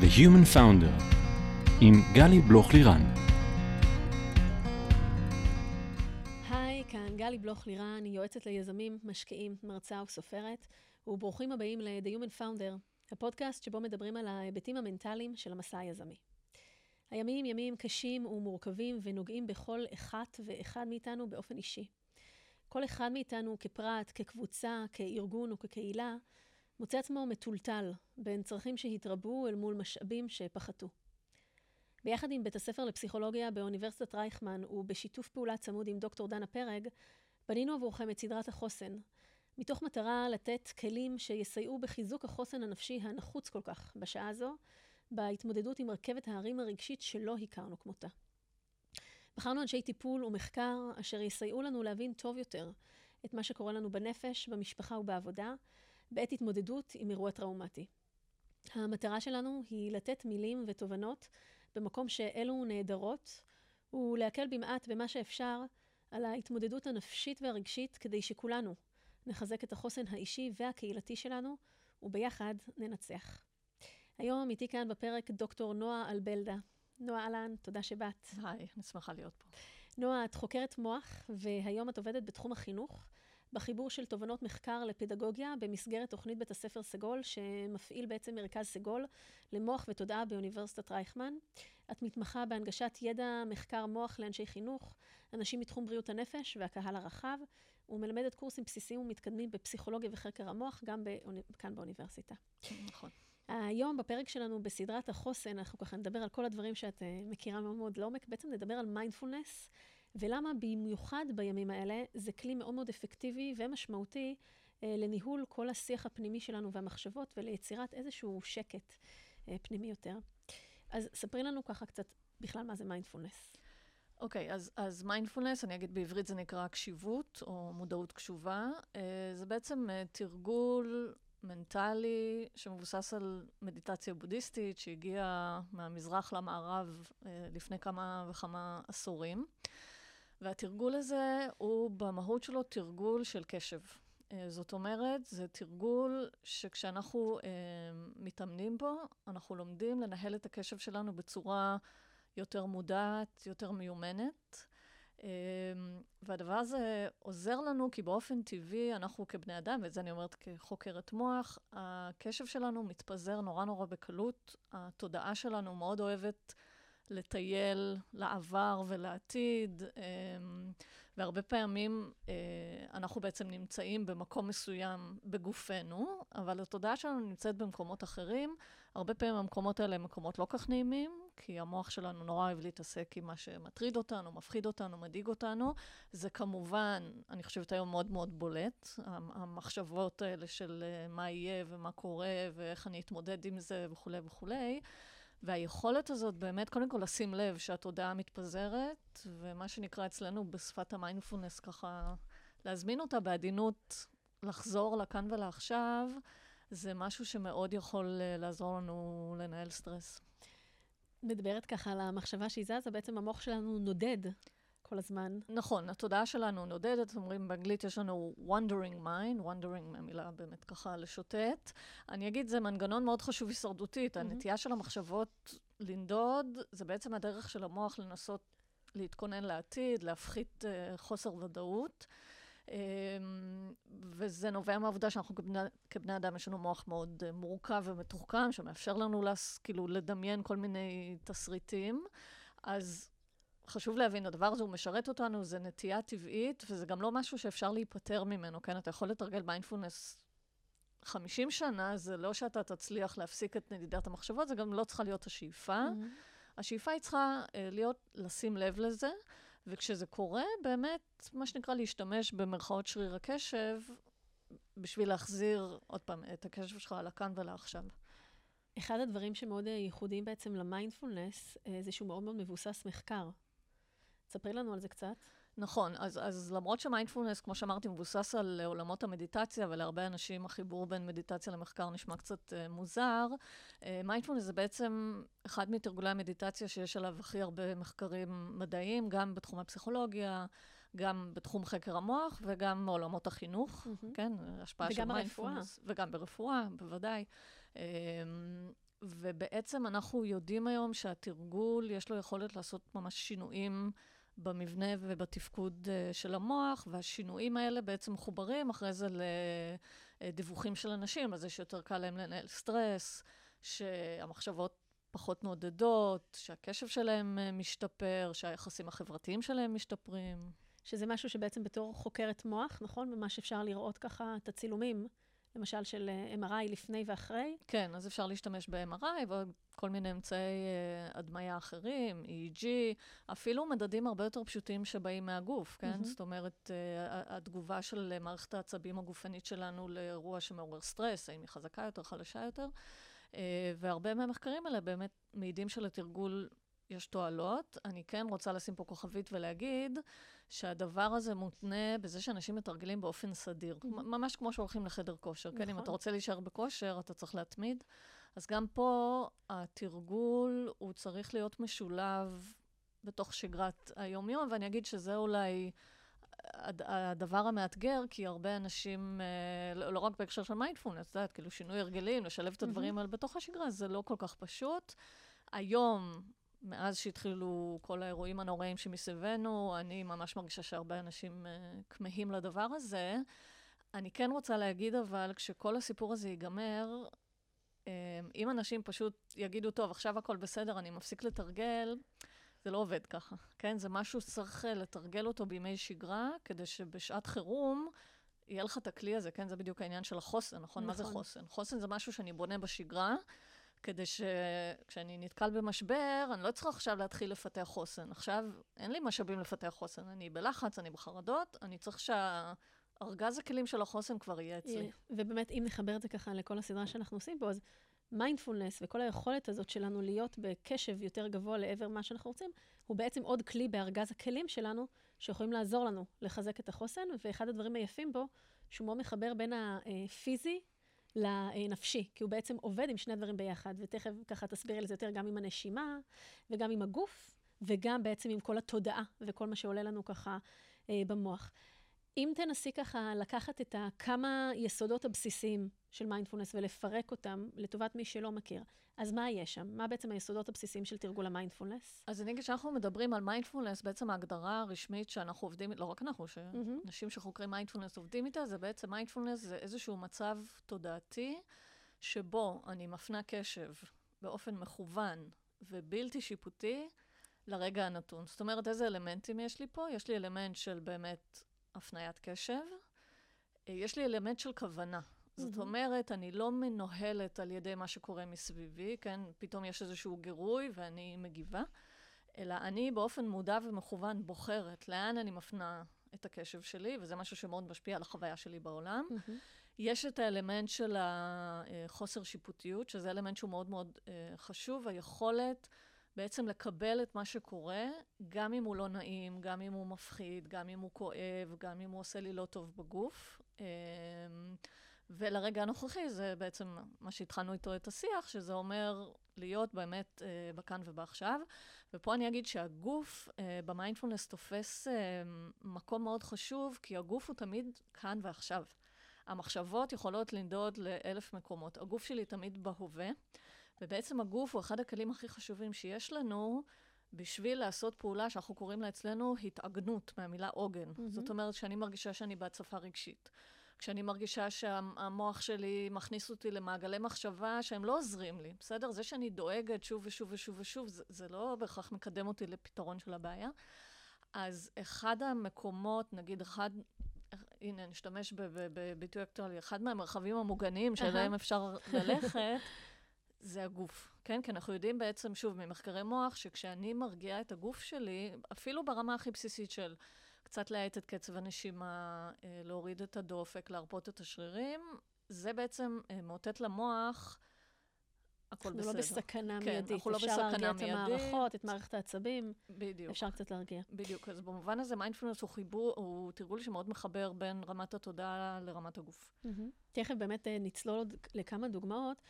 The Human Founder עם גלי בלוך-לירן. היי, כאן גלי בלוך-לירן, יועצת ליזמים, משקיעים, מרצה וסופרת, וברוכים הבאים ל-The Human Founder, הפודקאסט שבו מדברים על ההיבטים המנטליים של המסע היזמי. הימים ימים קשים ומורכבים ונוגעים בכל אחת ואחד מאיתנו באופן אישי. כל אחד מאיתנו כפרט, כקבוצה, כארגון וכקהילה, מוצא עצמו מטולטל בין צרכים שהתרבו אל מול משאבים שפחתו. ביחד עם בית הספר לפסיכולוגיה באוניברסיטת רייכמן ובשיתוף פעולה צמוד עם דוקטור דנה פרג, בנינו עבורכם את סדרת החוסן, מתוך מטרה לתת כלים שיסייעו בחיזוק החוסן הנפשי הנחוץ כל כך בשעה הזו, בהתמודדות עם רכבת ההרים הרגשית שלא הכרנו כמותה. בחרנו אנשי טיפול ומחקר אשר יסייעו לנו להבין טוב יותר את מה שקורה לנו בנפש, במשפחה ובעבודה, בעת התמודדות עם אירוע טראומטי. המטרה שלנו היא לתת מילים ותובנות במקום שאלו נהדרות, ולהקל במעט במה שאפשר על ההתמודדות הנפשית והרגשית כדי שכולנו נחזק את החוסן האישי והקהילתי שלנו, וביחד ננצח. היום איתי כאן בפרק דוקטור נועה אלבלדה. נועה אהלן, תודה שבאת. היי, אני שמחה להיות פה. נועה, את חוקרת מוח, והיום את עובדת בתחום החינוך, בחיבור של תובנות מחקר לפדגוגיה במסגרת תוכנית בית הספר סגול, שמפעיל בעצם מרכז סגול למוח ותודעה באוניברסיטת רייכמן. את מתמחה בהנגשת ידע מחקר מוח לאנשי חינוך, אנשים מתחום בריאות הנפש והקהל הרחב, ומלמדת קורסים בסיסיים ומתקדמים בפסיכולוגיה וחקר המוח, גם באוני... כאן באוניברסיטה. נכון. היום בפרק שלנו בסדרת החוסן, אנחנו ככה נדבר על כל הדברים שאת uh, מכירה מאוד מאוד לעומק, בעצם נדבר על מיינדפולנס, ולמה במיוחד בימים האלה זה כלי מאוד מאוד אפקטיבי ומשמעותי uh, לניהול כל השיח הפנימי שלנו והמחשבות וליצירת איזשהו שקט uh, פנימי יותר. אז ספרי לנו ככה קצת בכלל מה זה מיינדפולנס. אוקיי, okay, אז, אז מיינדפולנס, אני אגיד בעברית זה נקרא קשיבות או מודעות קשובה. Uh, זה בעצם uh, תרגול מנטלי שמבוסס על מדיטציה בודהיסטית שהגיעה מהמזרח למערב אה, לפני כמה וכמה עשורים. והתרגול הזה הוא במהות שלו תרגול של קשב. אה, זאת אומרת, זה תרגול שכשאנחנו אה, מתאמנים בו, אנחנו לומדים לנהל את הקשב שלנו בצורה יותר מודעת, יותר מיומנת. אמ, והדבר הזה עוזר לנו כי באופן טבעי אנחנו כבני אדם, ואת זה אני אומרת כחוקרת מוח, הקשב שלנו מתפזר נורא נורא בקלות. התודעה שלנו מאוד אוהבת לטייל לעבר ולעתיד, אמ, והרבה פעמים אה, אנחנו בעצם נמצאים במקום מסוים בגופנו, אבל התודעה שלנו נמצאת במקומות אחרים. הרבה פעמים המקומות האלה הם מקומות לא כך נעימים, כי המוח שלנו נורא אוהב להתעסק עם מה שמטריד אותנו, מפחיד אותנו, מדאיג אותנו. זה כמובן, אני חושבת היום מאוד מאוד בולט, המחשבות האלה של אה, מה יהיה ומה קורה ואיך אני אתמודד עם זה וכולי וכולי. והיכולת הזאת באמת, קודם כל לשים לב שהתודעה מתפזרת, ומה שנקרא אצלנו בשפת המיינדפולנס, ככה להזמין אותה בעדינות, לחזור לכאן ולעכשיו, זה משהו שמאוד יכול אה, לעזור לנו לנהל סטרס. מדברת ככה על המחשבה שהיא זזה, בעצם המוח שלנו נודד כל הזמן. נכון, התודעה שלנו נודדת, אומרים באנגלית יש לנו wandering mind, wandering מהמילה באמת ככה לשוטט. אני אגיד, זה מנגנון מאוד חשוב הישרדותית. Mm-hmm. הנטייה של המחשבות לנדוד, זה בעצם הדרך של המוח לנסות להתכונן לעתיד, להפחית uh, חוסר ודאות. Um, וזה נובע מהעובדה שאנחנו כבני, כבני אדם, יש לנו מוח מאוד uh, מורכב ומתוחכם, שמאפשר לנו לס, כאילו לדמיין כל מיני תסריטים. אז חשוב להבין, הדבר הזה הוא משרת אותנו, זה נטייה טבעית, וזה גם לא משהו שאפשר להיפטר ממנו, כן? אתה יכול לתרגל מיינדפולנס 50 שנה, זה לא שאתה תצליח להפסיק את נדידת המחשבות, זה גם לא צריכה להיות השאיפה. Mm-hmm. השאיפה היא צריכה uh, להיות, לשים לב לזה, וכשזה קורה, באמת, מה שנקרא להשתמש במרכאות שריר הקשב, בשביל להחזיר, עוד פעם, את הקשב שלך לכאן ולעכשיו. אחד הדברים שמאוד ייחודיים בעצם למיינדפולנס, אה, זה שהוא מאוד מאוד מבוסס מחקר. תספרי לנו על זה קצת. נכון, אז, אז למרות שמיינדפולנס, כמו שאמרתי, מבוסס על עולמות המדיטציה, ולהרבה אנשים החיבור בין מדיטציה למחקר נשמע קצת uh, מוזר, uh, מיינדפולנס זה בעצם אחד מתרגולי המדיטציה שיש עליו הכי הרבה מחקרים מדעיים, גם בתחום הפסיכולוגיה, גם בתחום חקר המוח וגם מעולמות החינוך, mm-hmm. כן, השפעה של מיינדפולנס. וגם ברפואה. וגם ברפואה, בוודאי. Um, ובעצם אנחנו יודעים היום שהתרגול, יש לו יכולת לעשות ממש שינויים במבנה ובתפקוד uh, של המוח, והשינויים האלה בעצם מחוברים אחרי זה לדיווחים של אנשים, אז יש יותר קל להם לנהל סטרס, שהמחשבות פחות נודדות, שהקשב שלהם uh, משתפר, שהיחסים החברתיים שלהם משתפרים. שזה משהו שבעצם בתור חוקרת מוח, נכון? ממש אפשר לראות ככה את הצילומים, למשל של אה, MRI לפני ואחרי. כן, אז אפשר להשתמש ב-MRI וכל מיני אמצעי uh, הדמיה אחרים, EEG, אפילו מדדים הרבה יותר פשוטים שבאים מהגוף, כן? Mm-hmm. זאת אומרת, uh, התגובה של מערכת העצבים הגופנית שלנו לאירוע שמעורר סטרס, האם היא חזקה יותר, חלשה יותר. והרבה מהמחקרים האלה באמת מעידים שלתרגול יש תועלות. אני כן רוצה לשים פה כוכבית ולהגיד שהדבר הזה מותנה בזה שאנשים מתרגלים באופן סדיר. Mm-hmm. ממש כמו שהולכים לחדר כושר. נכון. כן, אם נכון. אתה רוצה להישאר בכושר, אתה צריך להתמיד. אז גם פה התרגול, הוא צריך להיות משולב בתוך שגרת היום-יום, ואני אגיד שזה אולי הדבר המאתגר, כי הרבה אנשים, אה, לא, לא רק בהקשר של מיינדפולנס, את יודעת, כאילו שינוי הרגלים, לשלב את הדברים האלה בתוך השגרה, זה לא כל כך פשוט. היום, מאז שהתחילו כל האירועים הנוראים שמסביבנו, אני ממש מרגישה שהרבה אנשים uh, כמהים לדבר הזה. אני כן רוצה להגיד, אבל, כשכל הסיפור הזה ייגמר, אם אנשים פשוט יגידו, טוב, עכשיו הכל בסדר, אני מפסיק לתרגל, זה לא עובד ככה, כן? זה משהו שצריך אה, לתרגל אותו בימי שגרה, כדי שבשעת חירום יהיה לך את הכלי הזה, כן? זה בדיוק העניין של החוסן, נכון? נכון. מה זה נכון. חוסן? חוסן זה משהו שאני בונה בשגרה. כדי שכשאני נתקל במשבר, אני לא צריכה עכשיו להתחיל לפתח חוסן. עכשיו, אין לי משאבים לפתח חוסן. אני בלחץ, אני בחרדות, אני צריך שהארגז הכלים של החוסן כבר יהיה אצלי. ובאמת, אם נחבר את זה ככה לכל הסדרה שאנחנו עושים פה, אז מיינדפולנס וכל היכולת הזאת שלנו להיות בקשב יותר גבוה לעבר מה שאנחנו רוצים, הוא בעצם עוד כלי בארגז הכלים שלנו, שיכולים לעזור לנו לחזק את החוסן, ואחד הדברים היפים בו, שהוא מאוד מחבר בין הפיזי לנפשי, כי הוא בעצם עובד עם שני הדברים ביחד, ותכף ככה תסבירי לזה יותר גם עם הנשימה, וגם עם הגוף, וגם בעצם עם כל התודעה וכל מה שעולה לנו ככה אה, במוח. אם תנסי ככה לקחת את הכמה יסודות הבסיסיים של מיינדפולנס ולפרק אותם לטובת מי שלא מכיר, אז מה יש שם? מה בעצם היסודות הבסיסיים של תרגול המיינדפולנס? אז אני אגיד שאנחנו מדברים על מיינדפולנס, בעצם ההגדרה הרשמית שאנחנו עובדים, לא רק אנחנו, שאנשים mm-hmm. שחוקרים מיינדפולנס עובדים איתה, זה בעצם מיינדפולנס זה איזשהו מצב תודעתי, שבו אני מפנה קשב באופן מכוון ובלתי שיפוטי לרגע הנתון. זאת אומרת, איזה אלמנטים יש לי פה? יש לי אלמנט של באמת הפניית קשב. אה, יש לי אלמנט של כוונה. זאת. אומרת, אני לא מנוהלת על ידי מה שקורה מסביבי, כן? פתאום יש איזשהו גירוי ואני מגיבה, אלא אני באופן מודע ומכוון בוחרת לאן אני מפנה את הקשב שלי, וזה משהו שמאוד משפיע על החוויה שלי בעולם. Mm-hmm. יש את האלמנט של החוסר שיפוטיות, שזה אלמנט שהוא מאוד מאוד אה, חשוב, היכולת בעצם לקבל את מה שקורה, גם אם הוא לא נעים, גם אם הוא מפחיד, גם אם הוא כואב, גם אם הוא עושה לי לא טוב בגוף. אמ, ולרגע הנוכחי זה בעצם מה שהתחלנו איתו את השיח, שזה אומר להיות באמת אה, בכאן ובעכשיו. ופה אני אגיד שהגוף אה, במיינדפולנס תופס אה, מקום מאוד חשוב, כי הגוף הוא תמיד כאן ועכשיו. המחשבות יכולות לנדוד לאלף מקומות. הגוף שלי תמיד בהווה. ובעצם הגוף הוא אחד הכלים הכי חשובים שיש לנו בשביל לעשות פעולה שאנחנו קוראים לה אצלנו התעגנות, מהמילה עוגן. Mm-hmm. זאת אומרת שאני מרגישה שאני בהצפה רגשית. כשאני מרגישה שהמוח שלי מכניס אותי למעגלי מחשבה שהם לא עוזרים לי, בסדר? זה שאני דואגת שוב ושוב ושוב ושוב, זה, זה לא בהכרח מקדם אותי לפתרון של הבעיה. אז אחד המקומות, נגיד אחד, הנה, נשתמש בביטוי אקטואלי, אחד מהמרחבים המוגנים שאליהם אפשר ללכת, זה הגוף, כן? כי אנחנו יודעים בעצם, שוב, ממחקרי מוח, שכשאני מרגיעה את הגוף שלי, אפילו ברמה הכי בסיסית של קצת להאט את קצב הנשימה, אה, להוריד את הדופק, להרפות את השרירים, זה בעצם אה, מאותת למוח, הכל בסדר. אנחנו לא בסכנה כן, מיידית. אנחנו לא בסכנה מיידית. אפשר להרגיע את המערכות, את מערכת העצבים. בדיוק. אפשר קצת להרגיע. בדיוק. אז במובן הזה מיינדפולנס הוא חיבור, הוא תרגול שמאוד מחבר בין רמת התודעה לרמת הגוף. Mm-hmm. תכף באמת אה, נצלול עוד לכמה דוגמאות.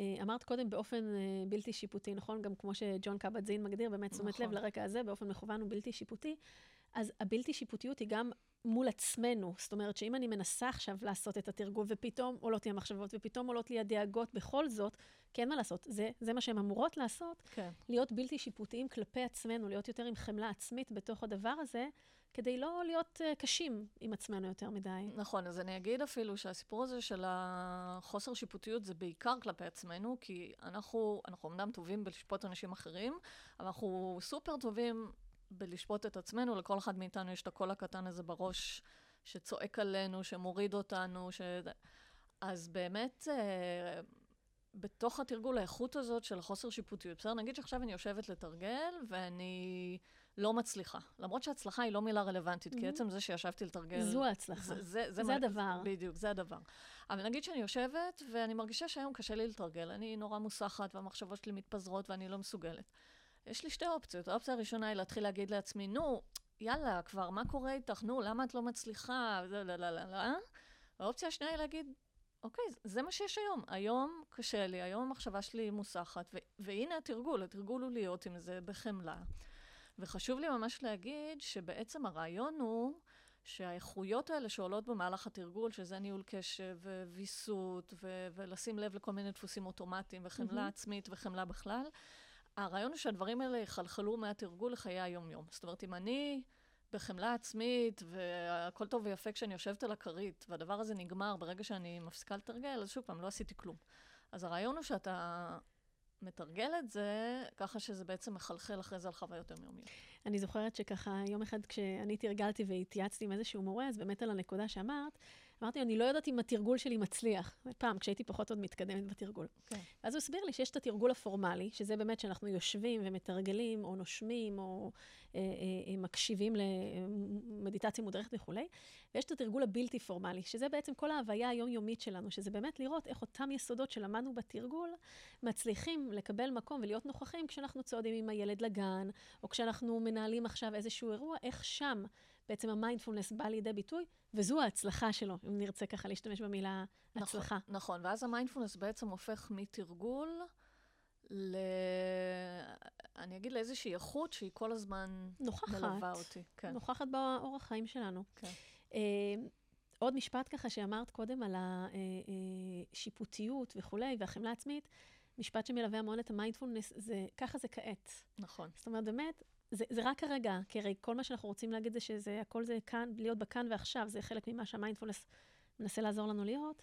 אה, אמרת קודם באופן אה, בלתי שיפוטי, נכון? גם כמו שג'ון קבט זין מגדיר, באמת תשומת נכון. לב לרקע הזה, באופן מכוון ובלתי שיפוטי. אז הבלתי שיפוטיות היא גם מול עצמנו. זאת אומרת שאם אני מנסה עכשיו לעשות את התרגול, ופתאום עולות לי המחשבות, ופתאום עולות לי הדאגות, בכל זאת, כי אין מה לעשות, זה, זה מה שהן אמורות לעשות, כן. להיות בלתי שיפוטיים כלפי עצמנו, להיות יותר עם חמלה עצמית בתוך הדבר הזה, כדי לא להיות uh, קשים עם עצמנו יותר מדי. נכון, אז אני אגיד אפילו שהסיפור הזה של החוסר שיפוטיות זה בעיקר כלפי עצמנו, כי אנחנו, אנחנו אמנם טובים בלשפוט אנשים אחרים, אבל אנחנו סופר טובים בלשפוט את עצמנו, לכל אחד מאיתנו יש את הקול הקטן הזה בראש שצועק עלינו, שמוריד אותנו, ש... אז באמת, אה, בתוך התרגול, האיכות הזאת של חוסר שיפוטיות, בסדר? נגיד שעכשיו אני יושבת לתרגל ואני לא מצליחה. למרות שהצלחה היא לא מילה רלוונטית, mm-hmm. כי עצם זה שישבתי לתרגל... זו ההצלחה. זה, זה, זה, זה מה... הדבר. בדיוק, זה הדבר. אבל נגיד שאני יושבת ואני מרגישה שהיום קשה לי לתרגל, אני נורא מוסחת והמחשבות שלי מתפזרות ואני לא מסוגלת. יש לי שתי אופציות. האופציה הראשונה היא להתחיל להגיד לעצמי, נו, יאללה, כבר, מה קורה איתך? נו, למה את לא מצליחה? לא, לא, לא, לא, לא. והאופציה השנייה היא להגיד, אוקיי, זה מה שיש היום. היום קשה לי, היום המחשבה שלי מוסחת, ו- והנה התרגול, התרגול הוא להיות עם זה בחמלה. וחשוב לי ממש להגיד שבעצם הרעיון הוא שהאיכויות האלה שעולות במהלך התרגול, שזה ניהול קשב וויסות, ו- ולשים לב לכל מיני דפוסים אוטומטיים, וחמלה mm-hmm. עצמית וחמלה בכלל, הרעיון הוא שהדברים האלה יחלחלו מהתרגול לחיי היום-יום. זאת אומרת, אם אני בחמלה עצמית, והכל טוב ויפה כשאני יושבת על הכרית, והדבר הזה נגמר ברגע שאני מפסיקה לתרגל, אז שוב פעם, לא עשיתי כלום. אז הרעיון הוא שאתה מתרגל את זה, ככה שזה בעצם מחלחל אחרי זה על חוויות יומיומיות. אני זוכרת שככה, יום אחד כשאני תרגלתי והתייעצתי עם איזשהו מורה, אז באמת על הנקודה שאמרת, אמרתי, אני לא יודעת אם התרגול שלי מצליח. פעם, כשהייתי פחות עוד מתקדמת בתרגול. כן. Okay. ואז הוא הסביר לי שיש את התרגול הפורמלי, שזה באמת שאנחנו יושבים ומתרגלים, או נושמים, או אה, אה מקשיבים למדיטציה מודרכת וכולי, ויש את התרגול הבלתי פורמלי, שזה בעצם כל ההוויה היומיומית שלנו, שזה באמת לראות איך אותם יסודות שלמדנו בתרגול, מצליחים לקבל מקום ולהיות נוכחים כשאנחנו צועדים עם הילד לגן, או כשאנחנו מנהלים עכשיו איזשהו אירוע, איך שם בעצם המיינדפולנס בא לידי ביטוי, וזו ההצלחה שלו, אם נרצה ככה להשתמש במילה נכון, הצלחה. נכון, ואז המיינדפולנס בעצם הופך מתרגול ל... אני אגיד לאיזושהי איכות שהיא כל הזמן נוכחת, מלווה אותי. כן. נוכחת באורח חיים שלנו. כן. אה, עוד משפט ככה שאמרת קודם על השיפוטיות וכולי, והחמלה עצמית, משפט שמלווה המון את המיינדפולנס, זה ככה זה כעת. נכון. זאת אומרת, באמת, זה, זה רק הרגע, כי הרי כל מה שאנחנו רוצים להגיד זה שזה, הכל זה כאן, להיות בכאן ועכשיו, זה חלק ממה שהמיינדפולנס מנסה לעזור לנו להיות,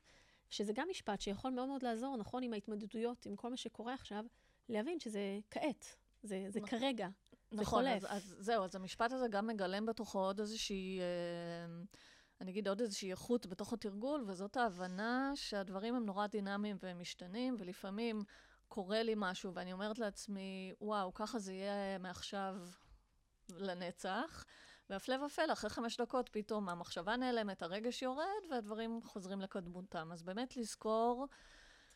שזה גם משפט שיכול מאוד מאוד לעזור, נכון, עם ההתמודדויות, עם כל מה שקורה עכשיו, להבין שזה כעת, זה, זה נכון. כרגע, נכון, זה חולף. אז, אז זהו, אז המשפט הזה גם מגלם בתוכו עוד איזושהי, אה, אני אגיד עוד איזושהי איכות בתוך התרגול, וזאת ההבנה שהדברים הם נורא דינמיים והם משתנים, ולפעמים קורה לי משהו, ואני אומרת לעצמי, וואו, ככה זה יהיה מעכשיו לנצח. והפלא ופלא, אחרי חמש דקות פתאום המחשבה נעלמת, הרגש יורד, והדברים חוזרים לקדמותם. אז באמת לזכור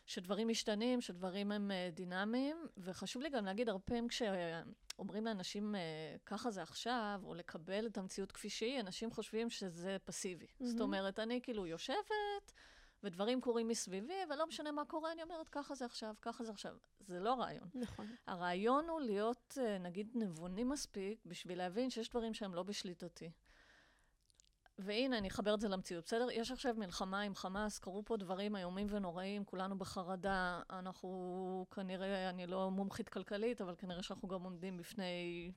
שדברים משתנים, שדברים הם uh, דינמיים, וחשוב לי גם להגיד, הרבה פעמים כשאומרים לאנשים, uh, ככה זה עכשיו, או לקבל את המציאות כפי שהיא, אנשים חושבים שזה פסיבי. Mm-hmm. זאת אומרת, אני כאילו יושבת, ודברים קורים מסביבי, ולא משנה מה קורה, אני אומרת, ככה זה עכשיו, ככה זה עכשיו. זה לא רעיון. נכון. הרעיון הוא להיות, אה, נגיד, נבונים מספיק, בשביל להבין שיש דברים שהם לא בשליטתי. והנה, אני אחבר את זה למציאות, בסדר? יש עכשיו מלחמה עם חמאס, קרו פה דברים איומים ונוראים, כולנו בחרדה, אנחנו כנראה, אני לא מומחית כלכלית, אבל כנראה שאנחנו גם עומדים בפני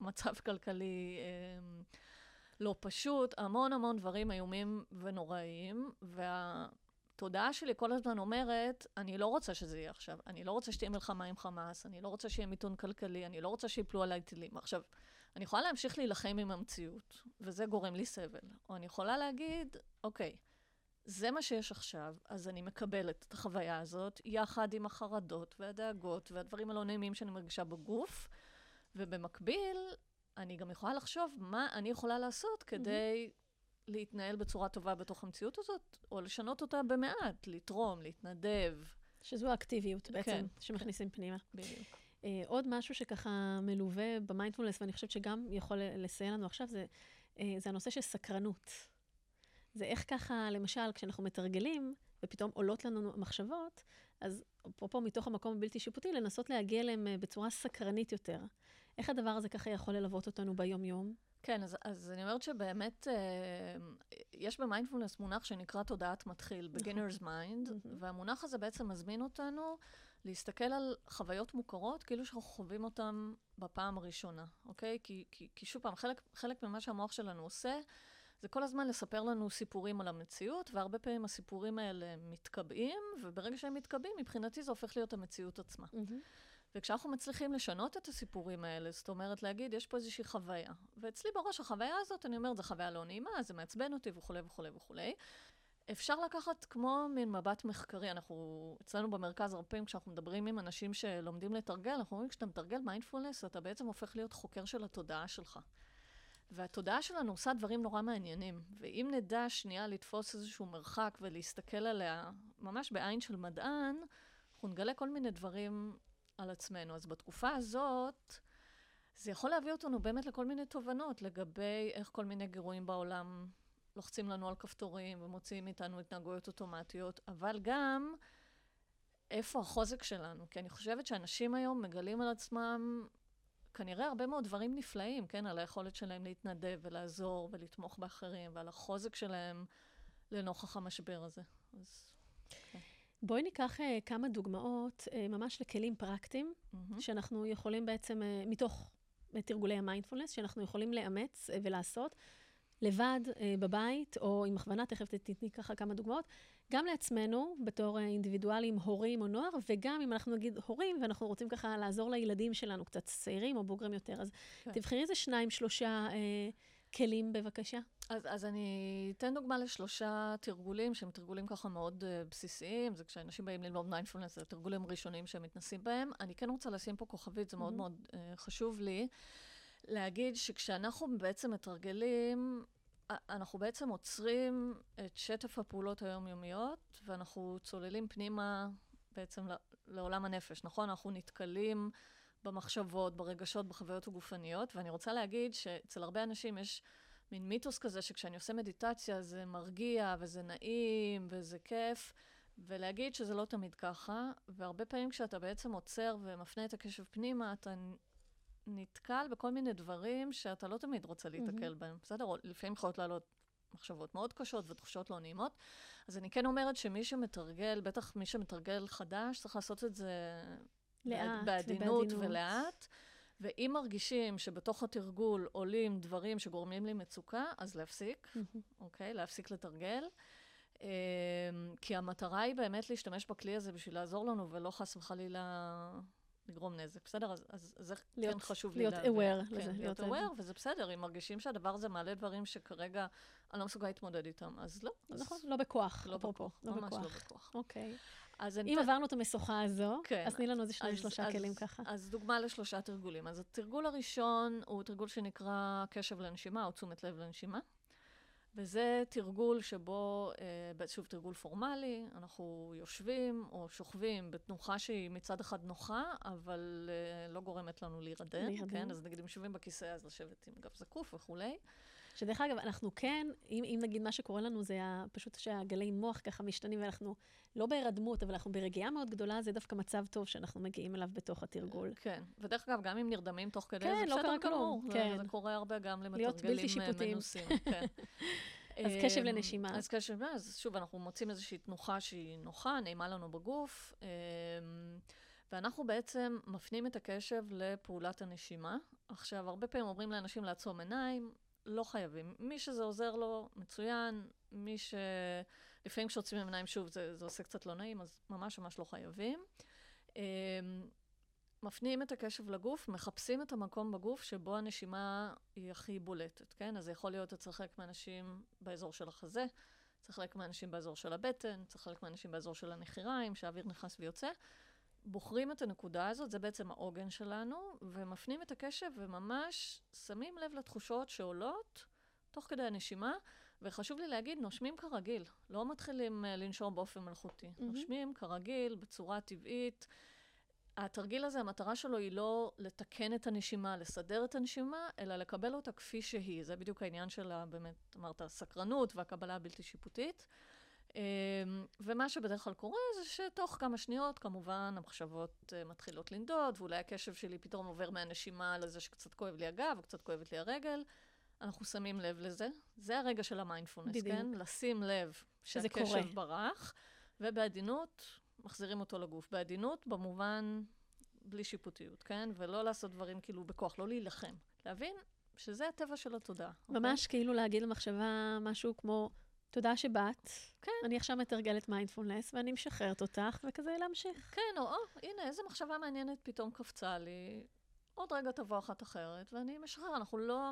מצב כלכלי אה, לא פשוט, המון המון דברים איומים ונוראים, וה... התודעה שלי כל הזמן אומרת, אני לא רוצה שזה יהיה עכשיו, אני לא רוצה שתהיה מלחמה עם חמאס, אני לא רוצה שיהיה מיתון כלכלי, אני לא רוצה שיפלו עליי טילים. עכשיו, אני יכולה להמשיך להילחם עם המציאות, וזה גורם לי סבל. או אני יכולה להגיד, אוקיי, זה מה שיש עכשיו, אז אני מקבלת את החוויה הזאת, יחד עם החרדות והדאגות והדברים הלא נעימים שאני מרגישה בגוף, ובמקביל, אני גם יכולה לחשוב מה אני יכולה לעשות כדי להתנהל בצורה טובה בתוך המציאות הזאת, או לשנות אותה במעט, לתרום, להתנדב. שזו האקטיביות בעצם, כן, שמכניסים כן. פנימה. בדיוק. Uh, עוד משהו שככה מלווה במיינדפולנס, ואני חושבת שגם יכול לסייע לנו עכשיו, זה, uh, זה הנושא של סקרנות. זה איך ככה, למשל, כשאנחנו מתרגלים, ופתאום עולות לנו מחשבות, אז אפרופו מתוך המקום הבלתי שיפוטי, לנסות להגיע אליהם uh, בצורה סקרנית יותר. איך הדבר הזה ככה יכול ללוות אותנו ביום-יום? כן, אז, אז אני אומרת שבאמת אה, יש במיינדפולנס מונח שנקרא תודעת מתחיל, נכון. beginner's mind, והמונח הזה בעצם מזמין אותנו להסתכל על חוויות מוכרות כאילו שאנחנו חווים אותן בפעם הראשונה, אוקיי? כי, כי, כי שוב פעם, חלק, חלק ממה שהמוח שלנו עושה, זה כל הזמן לספר לנו סיפורים על המציאות, והרבה פעמים הסיפורים האלה מתקבעים, וברגע שהם מתקבעים, מבחינתי זה הופך להיות המציאות עצמה. מהמם. וכשאנחנו מצליחים לשנות את הסיפורים האלה, זאת אומרת להגיד, יש פה איזושהי חוויה. ואצלי בראש החוויה הזאת, אני אומרת, זו חוויה לא נעימה, זה מעצבן אותי וכולי וכולי וכולי. אפשר לקחת כמו מין מבט מחקרי, אנחנו, אצלנו במרכז, הרבה פעמים כשאנחנו מדברים עם אנשים שלומדים לתרגל, אנחנו אומרים, כשאתה מתרגל מיינדפולנס, אתה בעצם הופך להיות חוקר של התודעה שלך. והתודעה שלנו עושה דברים נורא מעניינים. ואם נדע שנייה לתפוס איזשהו מרחק ולהסתכל עליה ממש בעין של מדען, אנחנו נגלה כל מיני דברים על עצמנו. אז בתקופה הזאת, זה יכול להביא אותנו באמת לכל מיני תובנות לגבי איך כל מיני גירויים בעולם לוחצים לנו על כפתורים ומוציאים מאיתנו התנהגויות אוטומטיות, אבל גם איפה החוזק שלנו. כי אני חושבת שאנשים היום מגלים על עצמם כנראה הרבה מאוד דברים נפלאים, כן? על היכולת שלהם להתנדב ולעזור ולתמוך באחרים, ועל החוזק שלהם לנוכח המשבר הזה. אז... בואי ניקח uh, כמה דוגמאות uh, ממש לכלים פרקטיים, מהמם. שאנחנו יכולים בעצם, uh, מתוך תרגולי המיינדפולנס, שאנחנו יכולים לאמץ uh, ולעשות לבד, uh, בבית, או עם הכוונה, תכף תתני ככה כמה דוגמאות, גם לעצמנו, בתור uh, אינדיבידואלים, הורים או נוער, וגם אם אנחנו נגיד הורים, ואנחנו רוצים ככה לעזור לילדים שלנו, קצת צעירים או בוגרים יותר, אז כן. תבחרי איזה שניים, שלושה uh, כלים, בבקשה. אז, אז אני אתן דוגמה לשלושה תרגולים שהם תרגולים ככה מאוד uh, בסיסיים, זה כשאנשים באים ללמוד מיינדפולנס, זה תרגולים ראשונים שהם מתנסים בהם. אני כן רוצה לשים פה כוכבית, זה מאוד מהמם. מאוד uh, חשוב לי, להגיד שכשאנחנו בעצם מתרגלים, אנחנו בעצם עוצרים את שטף הפעולות היומיומיות, ואנחנו צוללים פנימה בעצם לעולם הנפש, נכון? אנחנו נתקלים במחשבות, ברגשות, בחוויות הגופניות, ואני רוצה להגיד שאצל הרבה אנשים יש מין מיתוס כזה שכשאני עושה מדיטציה זה מרגיע וזה נעים וזה כיף, ולהגיד שזה לא תמיד ככה, והרבה פעמים כשאתה בעצם עוצר ומפנה את הקשב פנימה, אתה נתקל בכל מיני דברים שאתה לא תמיד רוצה להיתקל מהמם. בהם, בסדר? לפעמים יכולות לעלות מחשבות מאוד קשות ותחושות לא נעימות. אז אני כן אומרת שמי שמתרגל, בטח מי שמתרגל חדש, צריך לעשות את זה לאט בעדינות. ולאט. ואם מרגישים שבתוך התרגול עולים דברים שגורמים לי מצוקה, אז להפסיק. אוקיי? להפסיק לתרגל. אמ, כי המטרה היא באמת להשתמש בכלי הזה בשביל לעזור לנו, ולא חס וחלילה לגרום נזק. בסדר? אז, אז זה להיות- כן חשוב להיות לי להבין. aware כן, לזה, להיות להיות- aware, וזה בסדר. אם מרגישים שהדבר הזה מעלה דברים שכרגע אני לא מסוגל להתמודד איתם, אז לא. אז נכון, לא בכוח, לא אפרופו, בכוח, לא ממש לא בכוח. בכוח. אוקיי. אז אם אתן- עברנו את המשוכה הזו, כן, אז תני לנו איזה שניים, שלושה אז- כלים ככה. אז דוגמה לשלושה תרגולים. אז התרגול הראשון הוא תרגול שנקרא קשב לנשימה, או תשומת לב לנשימה. וזה תרגול שבו, אה, שוב, תרגול פורמלי, אנחנו יושבים או שוכבים בתנוחה שהיא מצד אחד נוחה, אבל אה, לא גורמת לנו להירדם. להירדם. כן, אז נגיד אם יושבים בכיסא, אז לשבת עם גב זקוף וכולי. שדרך אגב, אנחנו כן, אם, אם נגיד מה שקורה לנו זה ה- פשוט שהגלי מוח ככה משתנים ואנחנו לא בהירדמות, אבל אנחנו ברגיעה מאוד גדולה, זה דווקא מצב טוב שאנחנו מגיעים אליו בתוך התרגול. כן, ודרך אגב, גם אם נרדמים תוך כדי, כן, זה לא בסדר כלום, גמור. זה- כן. זה קורה הרבה גם למתרגלים אה. מנוסים. כן. אז קשב לנשימה. אז קשב, אז שוב, אנחנו מוצאים איזושהי תנוחה שהיא נוחה, נעימה לנו בגוף, ואנחנו בעצם מפנים את הקשב לפעולת הנשימה. עכשיו, הרבה פעמים אומרים לאנשים לעצום עיניים, לא חייבים. מי שזה עוזר לו, מצוין. מי ש... לפעמים כשעוצמים עיניים, שוב, זה, זה עושה קצת לא נעים, אז ממש ממש לא חייבים. אמ, מפנים את הקשב לגוף, מחפשים את המקום בגוף שבו הנשימה היא הכי בולטת, כן? אז זה יכול להיות אצל חלק מהאנשים באזור של החזה, אצל חלק מהאנשים באזור של הבטן, אצל חלק מהאנשים באזור של הנחיריים, שהאוויר נכנס ויוצא. בוחרים את הנקודה הזאת, זה בעצם העוגן שלנו, ומפנים את הקשב וממש שמים לב לתחושות שעולות תוך כדי הנשימה, וחשוב לי להגיד, נושמים כרגיל, לא מתחילים אה, לנשום באופן מלאכותי. מהמם. נושמים כרגיל, בצורה טבעית. התרגיל הזה, המטרה שלו היא לא לתקן את הנשימה, לסדר את הנשימה, אלא לקבל אותה כפי שהיא. זה בדיוק העניין של, באמת, אמרת, הסקרנות והקבלה הבלתי שיפוטית. אמ, ומה שבדרך כלל קורה זה שתוך כמה שניות, כמובן, המחשבות אה, מתחילות לנדוד, ואולי הקשב שלי פתאום עובר מהנשימה לזה שקצת כואב לי הגב, או קצת כואבת לי הרגל. אנחנו שמים לב לזה. זה הרגע של המיינדפולנס, בדיוק. כן? לשים לב. שהקשב ברח, ובעדינות מחזירים אותו לגוף. בעדינות במובן בלי שיפוטיות, כן? ולא לעשות דברים כאילו בכוח, לא להילחם. להבין שזה הטבע של התודעה. אוקיי? ממש כאילו להגיד למחשבה משהו כמו, תודה שבאת, כן. אני עכשיו מתרגלת מיינדפולנס ואני משחררת אותך, וכזה להמשיך. כן, או, או, הנה, איזה מחשבה מעניינת פתאום קפצה לי. עוד רגע תבוא אחת אחרת, ואני משחרר. אנחנו לא,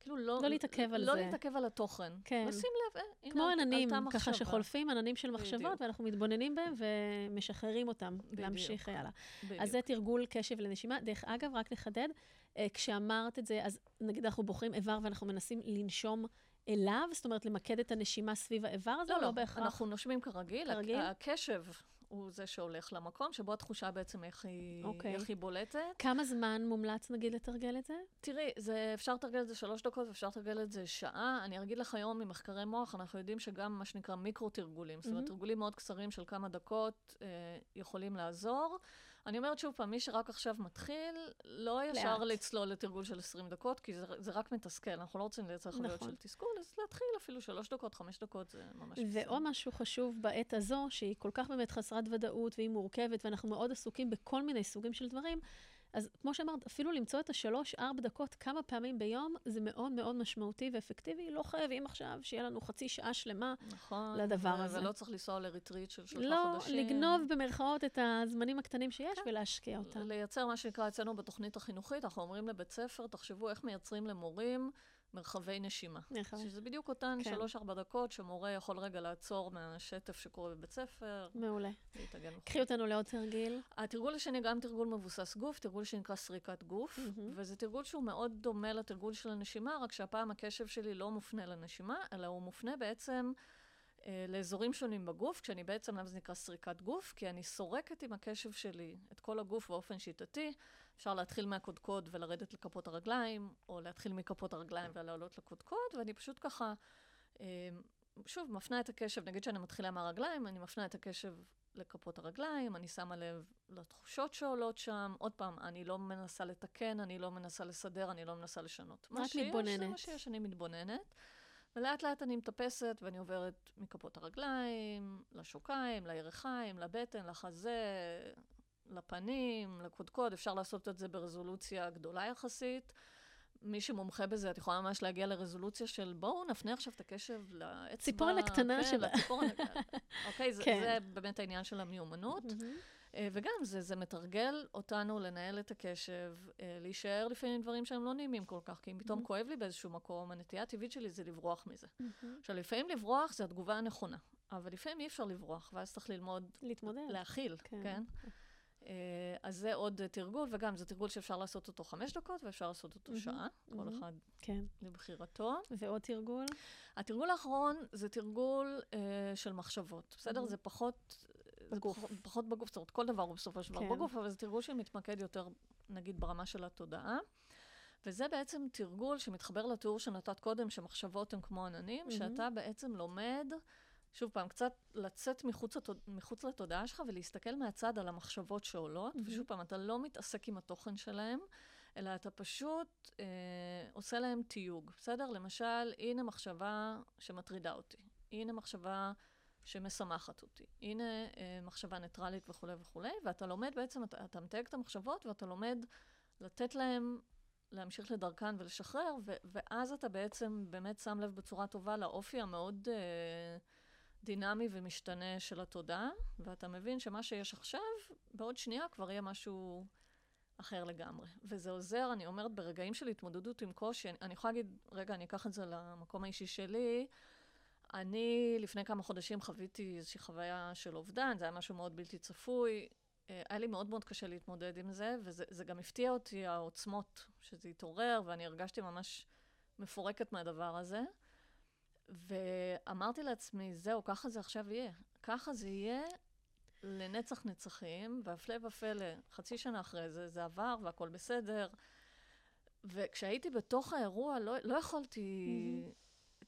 כאילו, לא... לא להתעכב על לא זה. להתעכב על התוכן. כן. לשים לב, אה, הנה, כמו עננים, מחשבה. ככה שחולפים עננים של מחשבות, בדיוק. ואנחנו מתבוננים בהם ומשחררים אותם, להמשיך הלאה. בדיוק. אז זה תרגול קשב לנשימה. דרך אגב, רק לחדד, אה, כשאמרת את זה, אז נגיד אנחנו בוחרים איבר ואנחנו מנסים לנשום אליו, זאת אומרת, למקד את הנשימה סביב האיבר הזה, לא, או לא לא, בהכרח? אנחנו נושמים כרגיל. כרגיל? הקשב הוא זה שהולך למקום, שבו התחושה בעצם איך היא, אוקיי. איך היא בולטת. כמה זמן מומלץ, נגיד, לתרגל את זה? תראי, זה, אפשר לתרגל את זה שלוש דקות ואפשר לתרגל את זה שעה. אני אגיד לך היום ממחקרי מוח, אנחנו יודעים שגם מה שנקרא מיקרו-תרגולים, זאת אומרת, מהמם. תרגולים מאוד קצרים של כמה דקות אה, יכולים לעזור. אני אומרת שוב פעם, מי שרק עכשיו מתחיל, לא ישר לאט. לצלול לתרגול של 20 דקות, כי זה, זה רק מתסכל, אנחנו לא רוצים לייצר חוויות נכון. של תסכול, אז להתחיל אפילו שלוש דקות, חמש דקות, זה ממש ועוד משהו חשוב בעת הזו, שהיא כל כך באמת חסרת ודאות והיא מורכבת, ואנחנו מאוד עסוקים בכל מיני סוגים של דברים, אז כמו שאמרת, אפילו למצוא את השלוש-ארבע דקות כמה פעמים ביום, זה מאוד מאוד משמעותי ואפקטיבי. לא חייבים עכשיו שיהיה לנו חצי שעה שלמה. נכון. לדבר ו- הזה. ולא צריך לנסוע לריטריט של שלושה לא חודשים. לגנוב במרכאות את הזמנים הקטנים שיש כן. ולהשקיע אותם. לייצר מה שנקרא אצלנו בתוכנית החינוכית, אנחנו אומרים לבית ספר, תחשבו איך מייצרים למורים מרחבי נשימה. מרחבי. שזה בדיוק אותן כן. שלוש-ארבע דקות שמורה יכול רגע לעצור מהשטף שקורה בבית ספר, מעולה. להתאגן. קחי אותנו לעוד תרגיל. התרגול השני גם תרגול מבוסס גוף, תרגול שנקרא סריקת גוף, מהמם. וזה תרגול שהוא מאוד דומה לתרגול של הנשימה, רק שהפעם הקשב שלי לא מופנה לנשימה, אלא הוא מופנה בעצם אה, לאזורים שונים בגוף, כשאני בעצם, למה זה נקרא סריקת גוף? כי אני סורקת עם הקשב שלי את כל הגוף באופן שיטתי. אפשר להתחיל מהקודקוד ולרדת לכפות הרגליים, או להתחיל מכפות הרגליים ולעלות לקודקוד, ואני פשוט ככה, אה, שוב, מפנה את הקשב, נגיד שאני מתחילה מהרגליים, אני מפנה את הקשב לכפות הרגליים, אני שמה לב לתחושות שעולות שם. עוד פעם, אני לא מנסה לתקן, אני לא מנסה לסדר, אני לא מנסה לשנות. מה רק שיש, זה מתבוננת. מה שיש, אני מתבוננת. ולאט לאט אני מטפסת ואני עוברת מכפות הרגליים, לשוקיים, לירכיים, לבטן, לחזה, לפנים, לקודקוד. אפשר לעשות את זה ברזולוציה גדולה יחסית. מי שמומחה בזה, את יכולה ממש להגיע לרזולוציה של בואו נפנה עכשיו את הקשב לאצבע. ציפורן הקטנה כן, שלה. לציפורן הקטנה. אוקיי, זה, כן. זה באמת העניין של המיומנות. מהמם. אה, וגם זה, זה מתרגל אותנו לנהל את הקשב, אה, להישאר לפעמים דברים שהם לא נעימים כל כך, כי אם פתאום Mhm. כואב לי באיזשהו מקום, הנטייה הטבעית שלי זה לברוח מזה. מהמם. עכשיו, לפעמים לברוח זה התגובה הנכונה, אבל לפעמים אי אפשר לברוח, ואז צריך ללמוד להתמודד. להכיל, כן. כן? אה, אז זה עוד אה, תרגול, וגם זה תרגול שאפשר לעשות אותו חמש דקות, ואפשר לעשות אותו Mhm. שעה, כל. אחד כן. לבחירתו. ועוד תרגול? התרגול האחרון זה תרגול אה, של מחשבות, בסדר? Mhm. זה פחות... זה בגוף. פחות, פחות בגוף, זאת אומרת, כל דבר הוא בסופו של דבר כן. בגוף, אבל זה תרגול שמתמקד יותר, נגיד, ברמה של התודעה. וזה בעצם תרגול שמתחבר לתיאור שנתת קודם, שמחשבות הן כמו עננים, Mhm. שאתה בעצם לומד, שוב פעם, קצת לצאת מחוץ. מחוץ לתודעה שלך ולהסתכל מהצד על המחשבות שעולות, Mhm. ושוב פעם, אתה לא מתעסק עם התוכן שלהם, אלא אתה פשוט אה, עושה להם תיוג, בסדר? למשל, הנה מחשבה שמטרידה אותי, הנה מחשבה שמשמחת אותי, הנה אה, מחשבה ניטרלית וכולי וכולי, ואתה לומד בעצם, אתה, אתה מתייג את המחשבות ואתה לומד לתת להם להמשיך לדרכן ולשחרר, ו- ואז אתה בעצם באמת שם לב בצורה טובה לאופי המאוד אה, דינמי ומשתנה של התודעה, ואתה מבין שמה שיש עכשיו, בעוד שנייה כבר יהיה משהו אחר לגמרי. וזה עוזר, אני אומרת, ברגעים של התמודדות עם קושי, אני, אני יכולה להגיד, רגע, אני אקח את זה למקום האישי שלי. אני לפני כמה חודשים חוויתי איזושהי חוויה של אובדן, זה היה משהו מאוד בלתי צפוי. אה, היה לי מאוד מאוד קשה להתמודד עם זה, וזה זה גם הפתיע אותי, העוצמות שזה התעורר, ואני הרגשתי ממש מפורקת מהדבר הזה. ואמרתי לעצמי, זהו, ככה זה עכשיו יהיה. ככה זה יהיה לנצח נצחים, והפלא ופלא, חצי שנה אחרי זה, זה עבר והכל בסדר. וכשהייתי בתוך האירוע, לא, לא יכולתי...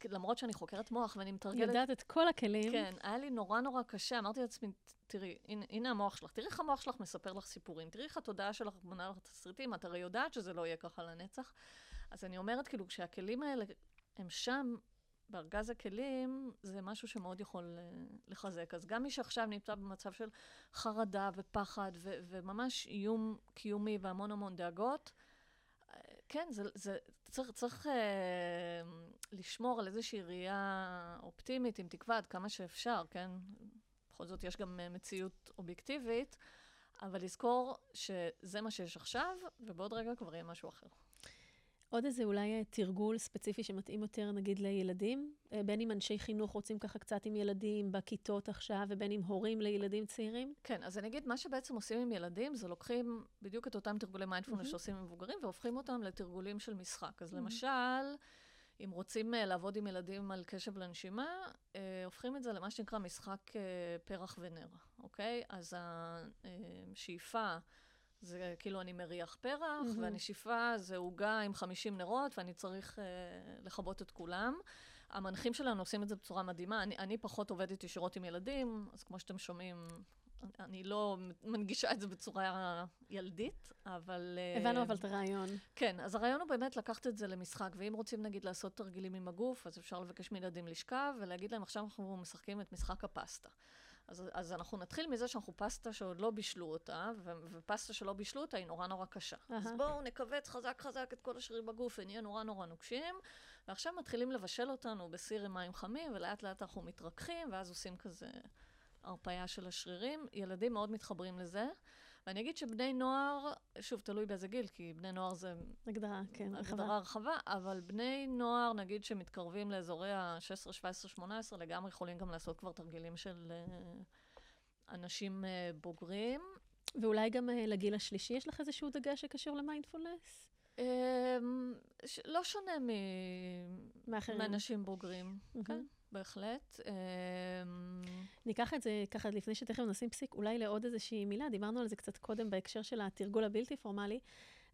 למרות שאני חוקרת מוח ואני מתרגלת... יודעת את כל הכלים. כן, היה לי נורא נורא קשה. אמרתי לעצמי, תראי, הנה, הנה המוח שלך, תראי איך המוח שלך מספר לך סיפורים, תראי איך התודעה שלך בונה לך תסריטים, את הרי יודעת שזה לא יהיה ככה לנצח. אז אני אומרת, כאילו, כשהכלים האלה הם שם, בארגז הכלים, זה משהו שמאוד יכול uh, לחזק. אז גם מי שעכשיו נמצא במצב של חרדה ופחד ו- וממש איום קיומי והמון המון דאגות, uh, כן, זה, זה צריך, צריך uh, לשמור על איזושהי ראייה אופטימית, עם תקווה עד כמה שאפשר, כן? בכל זאת יש גם uh, מציאות אובייקטיבית, אבל לזכור שזה מה שיש עכשיו, ובעוד רגע כבר יהיה משהו אחר. עוד איזה אולי אה, תרגול ספציפי שמתאים יותר, נגיד, לילדים? אה, בין אם אנשי חינוך רוצים ככה קצת עם ילדים בכיתות עכשיו, ובין אם הורים לילדים צעירים? כן, אז אני אגיד, מה שבעצם עושים עם ילדים, זה לוקחים בדיוק את אותם תרגולי מיינדפולנס mm-hmm. שעושים עם מבוגרים, והופכים אותם לתרגולים של משחק. אז mm-hmm. למשל, אם רוצים uh, לעבוד עם ילדים על קשב לנשימה, uh, הופכים את זה למה שנקרא משחק פרח ונר, אוקיי? אז השאיפה... זה כאילו אני מריח פרח, mm-hmm. והנשיפה זה עוגה עם 50 נרות, ואני צריך uh, לכבות את כולם. המנחים שלנו עושים את זה בצורה מדהימה. אני, אני פחות עובדת ישירות עם ילדים, אז כמו שאתם שומעים, אני לא מנגישה את זה בצורה ילדית, אבל... אה, הבנו אבל את הרעיון. כן, אז הרעיון הוא באמת לקחת את זה למשחק, ואם רוצים נגיד לעשות תרגילים עם הגוף, אז אפשר לבקש מילדים לשכב ולהגיד להם, עכשיו אנחנו משחקים את משחק הפסטה. אז, אז אנחנו נתחיל מזה שאנחנו פסטה שעוד לא בישלו אותה, ו, ופסטה שלא בישלו אותה היא נורא נורא קשה. Uh-huh. אז בואו נכווץ חזק חזק את כל השרירים בגוף ונהיה נורא נורא נוקשים, ועכשיו מתחילים לבשל אותנו בסיר עם מים חמים, ולאט לאט אנחנו מתרככים, ואז עושים כזה הרפאיה של השרירים. ילדים מאוד מתחברים לזה. ואני אגיד שבני נוער, שוב, תלוי באיזה גיל, כי בני נוער זה... הגדרה, כן, הגדרה רחבה, אבל בני נוער, נגיד שמתקרבים לאזורי ה-16, 17, 18, לגמרי יכולים גם לעשות כבר תרגילים של uh, אנשים uh, בוגרים. ואולי גם uh, לגיל השלישי יש לך איזשהו דגש שקשור למיינדפולנס? ש- לא שונה מאנשים בוגרים. כן. בהחלט. אמ, ניקח את זה ככה לפני שתכף נשים פסיק, אולי לעוד איזושהי מילה, דיברנו על זה קצת קודם בהקשר של התרגול הבלתי פורמלי.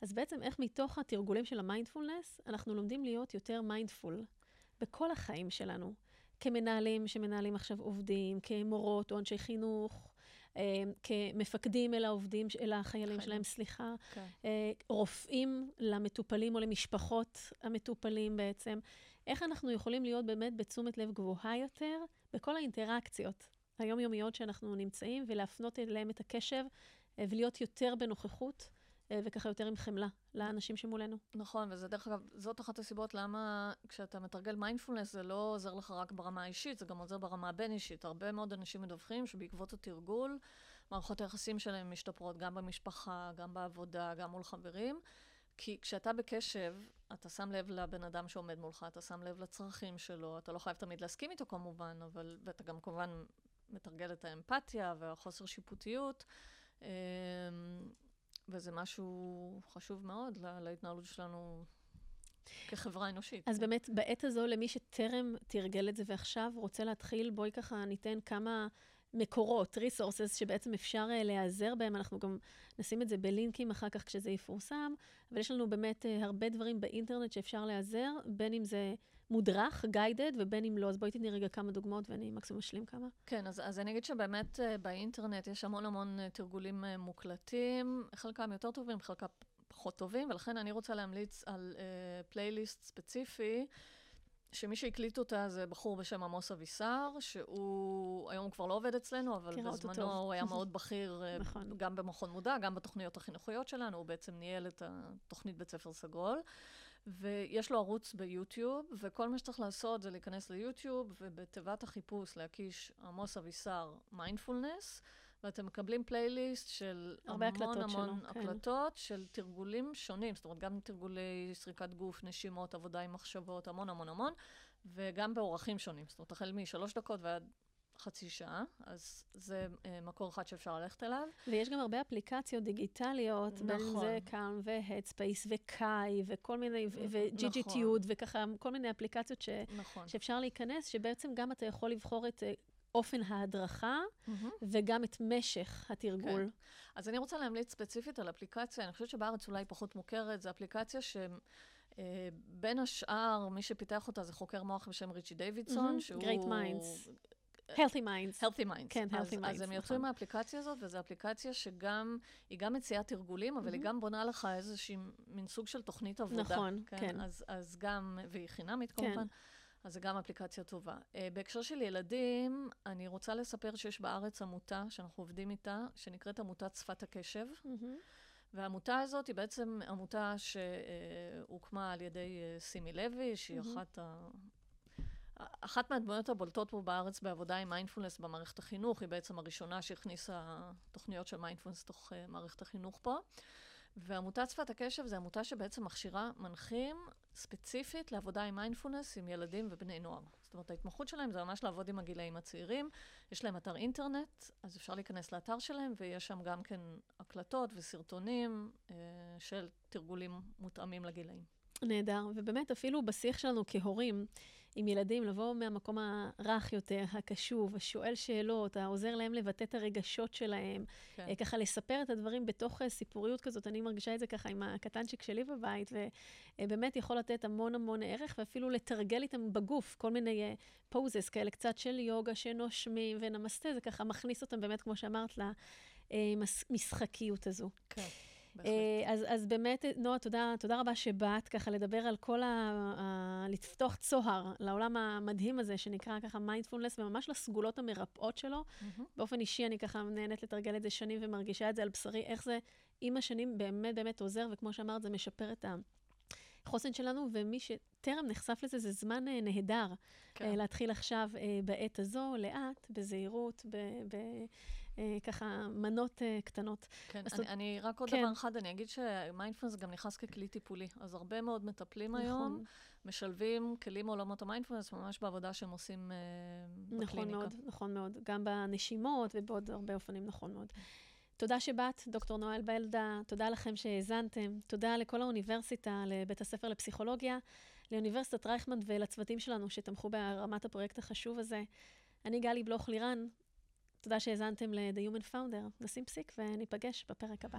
אז בעצם איך מתוך התרגולים של המיינדפולנס, אנחנו לומדים להיות יותר mindful בכל החיים שלנו. כמנהלים שמנהלים עכשיו עובדים, כמורות או אנשי חינוך, אמ, כמפקדים אל העובדים, אל החיילים שלהם, סליחה, כן. אה, רופאים למטופלים או למשפחות המטופלים בעצם. איך אנחנו יכולים להיות באמת בתשומת לב גבוהה יותר בכל האינטראקציות היומיומיות שאנחנו נמצאים, ולהפנות אליהם את הקשב אה, ולהיות יותר בנוכחות. אה, וככה יותר עם חמלה לאנשים שמולנו. נכון, וזה דרך אגב, זאת אחת הסיבות למה כשאתה מתרגל מיינדפולנס זה לא עוזר לך רק ברמה האישית, זה גם עוזר ברמה הבין-אישית. הרבה מאוד אנשים מדווחים שבעקבות התרגול, מערכות היחסים שלהם משתפרות גם במשפחה, גם בעבודה, גם מול חברים. כי כשאתה בקשב, אתה שם לב לבן אדם שעומד מולך, אתה שם לב לצרכים שלו, אתה לא חייב תמיד להסכים איתו כמובן, אבל, ואתה גם כמובן מתרגל את האמפתיה והחוסר שיפוטיות, אמ, וזה משהו חשוב מאוד להתנהלות שלנו כחברה אנושית. אז באמת, בעת הזו, למי שטרם תרגל את זה ועכשיו רוצה להתחיל, בואי ככה ניתן כמה מקורות, resources, שבעצם אפשר uh, להיעזר בהם. אנחנו גם נשים את זה בלינקים אחר כך כשזה יפורסם, אבל יש לנו באמת uh, הרבה דברים באינטרנט שאפשר להיעזר, בין אם זה מודרך, guided, ובין אם לא. אז בואי תתני רגע כמה דוגמאות ואני מקסימום אשלים כמה. כן, אז, אז אני אגיד שבאמת uh, באינטרנט יש המון המון תרגולים מוקלטים, חלקם יותר טובים, חלקם פחות טובים, ולכן אני רוצה להמליץ על פלייליסט ספציפי. שמי שהקליט אותה זה בחור בשם עמוס אבישר, שהוא היום כבר לא עובד אצלנו, אבל בזמנו הוא היה מאוד בכיר, אה, נכון. גם במכון מודע, גם בתוכניות החינוכיות שלנו, הוא בעצם ניהל את התוכנית בית ספר סגול. ויש לו ערוץ ביוטיוב, וכל מה שצריך לעשות זה להיכנס ליוטיוב, ובתיבת החיפוש להקיש עמוס אבישר מיינדפולנס. ואתם מקבלים פלייליסט של המון המון שלנו, כן. הקלטות כן. של תרגולים שונים, זאת אומרת, גם תרגולי סריקת גוף, נשימות, עבודה עם מחשבות, המון המון המון, וגם באורחים שונים. זאת אומרת, החל משלוש דקות ועד חצי שעה, אז זה אה, מקור אחד שאפשר ללכת אליו. ויש גם הרבה אפליקציות דיגיטליות, נכון. בין זה Calm ו Headspace וקאי וכל מיני, וג'יג'יטיוד, נכון. וככה כל מיני אפליקציות ש, נכון. שאפשר להיכנס, שבעצם גם אתה יכול לבחור את אה, אופן ההדרכה mm-hmm. וגם את משך התרגול. כן. אז אני רוצה להמליץ ספציפית על אפליקציה, אני חושבת שבארץ אולי פחות מוכרת, זו אפליקציה ש... אה, בין השאר, מי שפיתח אותה זה חוקר מוח בשם ריצ'י דיווידסון, Mhm, שהוא... Great Minds. Healthy Minds. Healthy Minds. כן, אז, Healthy אז Minds, הם יצאו נכון. עם האפליקציה הזאת, וזו אפליקציה שגם, היא גם מציעה תרגולים, אבל היא Mhm. גם בונה לך איזושהי מין סוג של תוכנית עבודה. נכון, כן. אז, אז גם, והיא חינמית כן. אז זו גם אפליקציה טובה. Uh, בהקשר של ילדים, אני רוצה לספר שיש בארץ עמותה שאנחנו עובדים איתה, שנקראת עמותת שפת הקשב. מהמם. והעמותה הזאת היא בעצם עמותה שהוקמה על ידי אה, סימי לוי, שהיא מהמם. אחת ה... אחת מהדמויות הבולטות פה בארץ בעבודה עם מיינדפולנס במערכת החינוך, היא בעצם הראשונה שהכניסה תוכניות של מיינדפולנס לתוך uh, מערכת החינוך פה. ועמותת שפת הקשב זו עמותה שבעצם מכשירה מנחים ספציפית לעבודה עם מיינדפולנס עם ילדים ובני נוער. זאת אומרת, ההתמחות שלהם זה ממש לעבוד עם הגילאים הצעירים. יש להם אתר אינטרנט, אז אפשר להיכנס לאתר שלהם, ויש שם גם כן הקלטות וסרטונים אה, של תרגולים מותאמים לגילאים. נהדר, ובאמת אפילו בשיח שלנו כהורים עם ילדים, לבוא מהמקום הרך יותר, הקשוב, השואל שאלות, העוזר להם לבטא את הרגשות שלהם, כן. אה, ככה לספר את הדברים בתוך אה, סיפוריות כזאת. אני מרגישה את זה ככה עם הקטנצ'יק שלי בבית, ובאמת יכול לתת המון המון ערך, ואפילו לתרגל איתם בגוף כל מיני פוזס כאלה, קצת של יוגה, שנושמים ונמסטה, זה ככה מכניס אותם באמת, כמו שאמרת, למשחקיות הזו. כן. אה, אז, אז באמת, נועה, תודה, תודה רבה שבאת ככה לדבר על כל ה... ה... לפתוח צוהר לעולם המדהים הזה, שנקרא ככה מיינדפולנס, וממש לסגולות המרפאות שלו. מהמם. באופן אישי, אני ככה נהנית לתרגל את זה שנים ומרגישה את זה על בשרי, איך זה עם השנים באמת באמת עוזר, וכמו שאמרת, זה משפר את החוסן שלנו, ומי שטרם נחשף לזה, זה זמן אה, נהדר. כן. אה, להתחיל עכשיו אה, בעת הזו, לאט, בזהירות, ב... ב אה, ככה מנות אה, קטנות. כן, אני, אני רק עוד כן. דבר אחד, אני אגיד שמיינדפולנס גם נכנס ככלי טיפולי. אז הרבה מאוד מטפלים היום נכון, משלבים כלים מעולמות המיינדפולנס ממש בעבודה שהם עושים אה, נכון בקליניקה. מאוד, נכון מאוד. גם בנשימות ובעוד הרבה אופנים, נכון מאוד. תודה שבאת, דוקטור נואל בלדה, תודה לכם שהאזנתם, תודה לכל האוניברסיטה, לבית הספר לפסיכולוגיה, לאוניברסיטת רייכמן ולצוותים שלנו שתמכו בהרמת הפרויקט החשוב הזה. אני גלי בלוך לירן, תודה שהאזנתם ל-The Human Founder. נשים פסיק וניפגש בפרק הבא.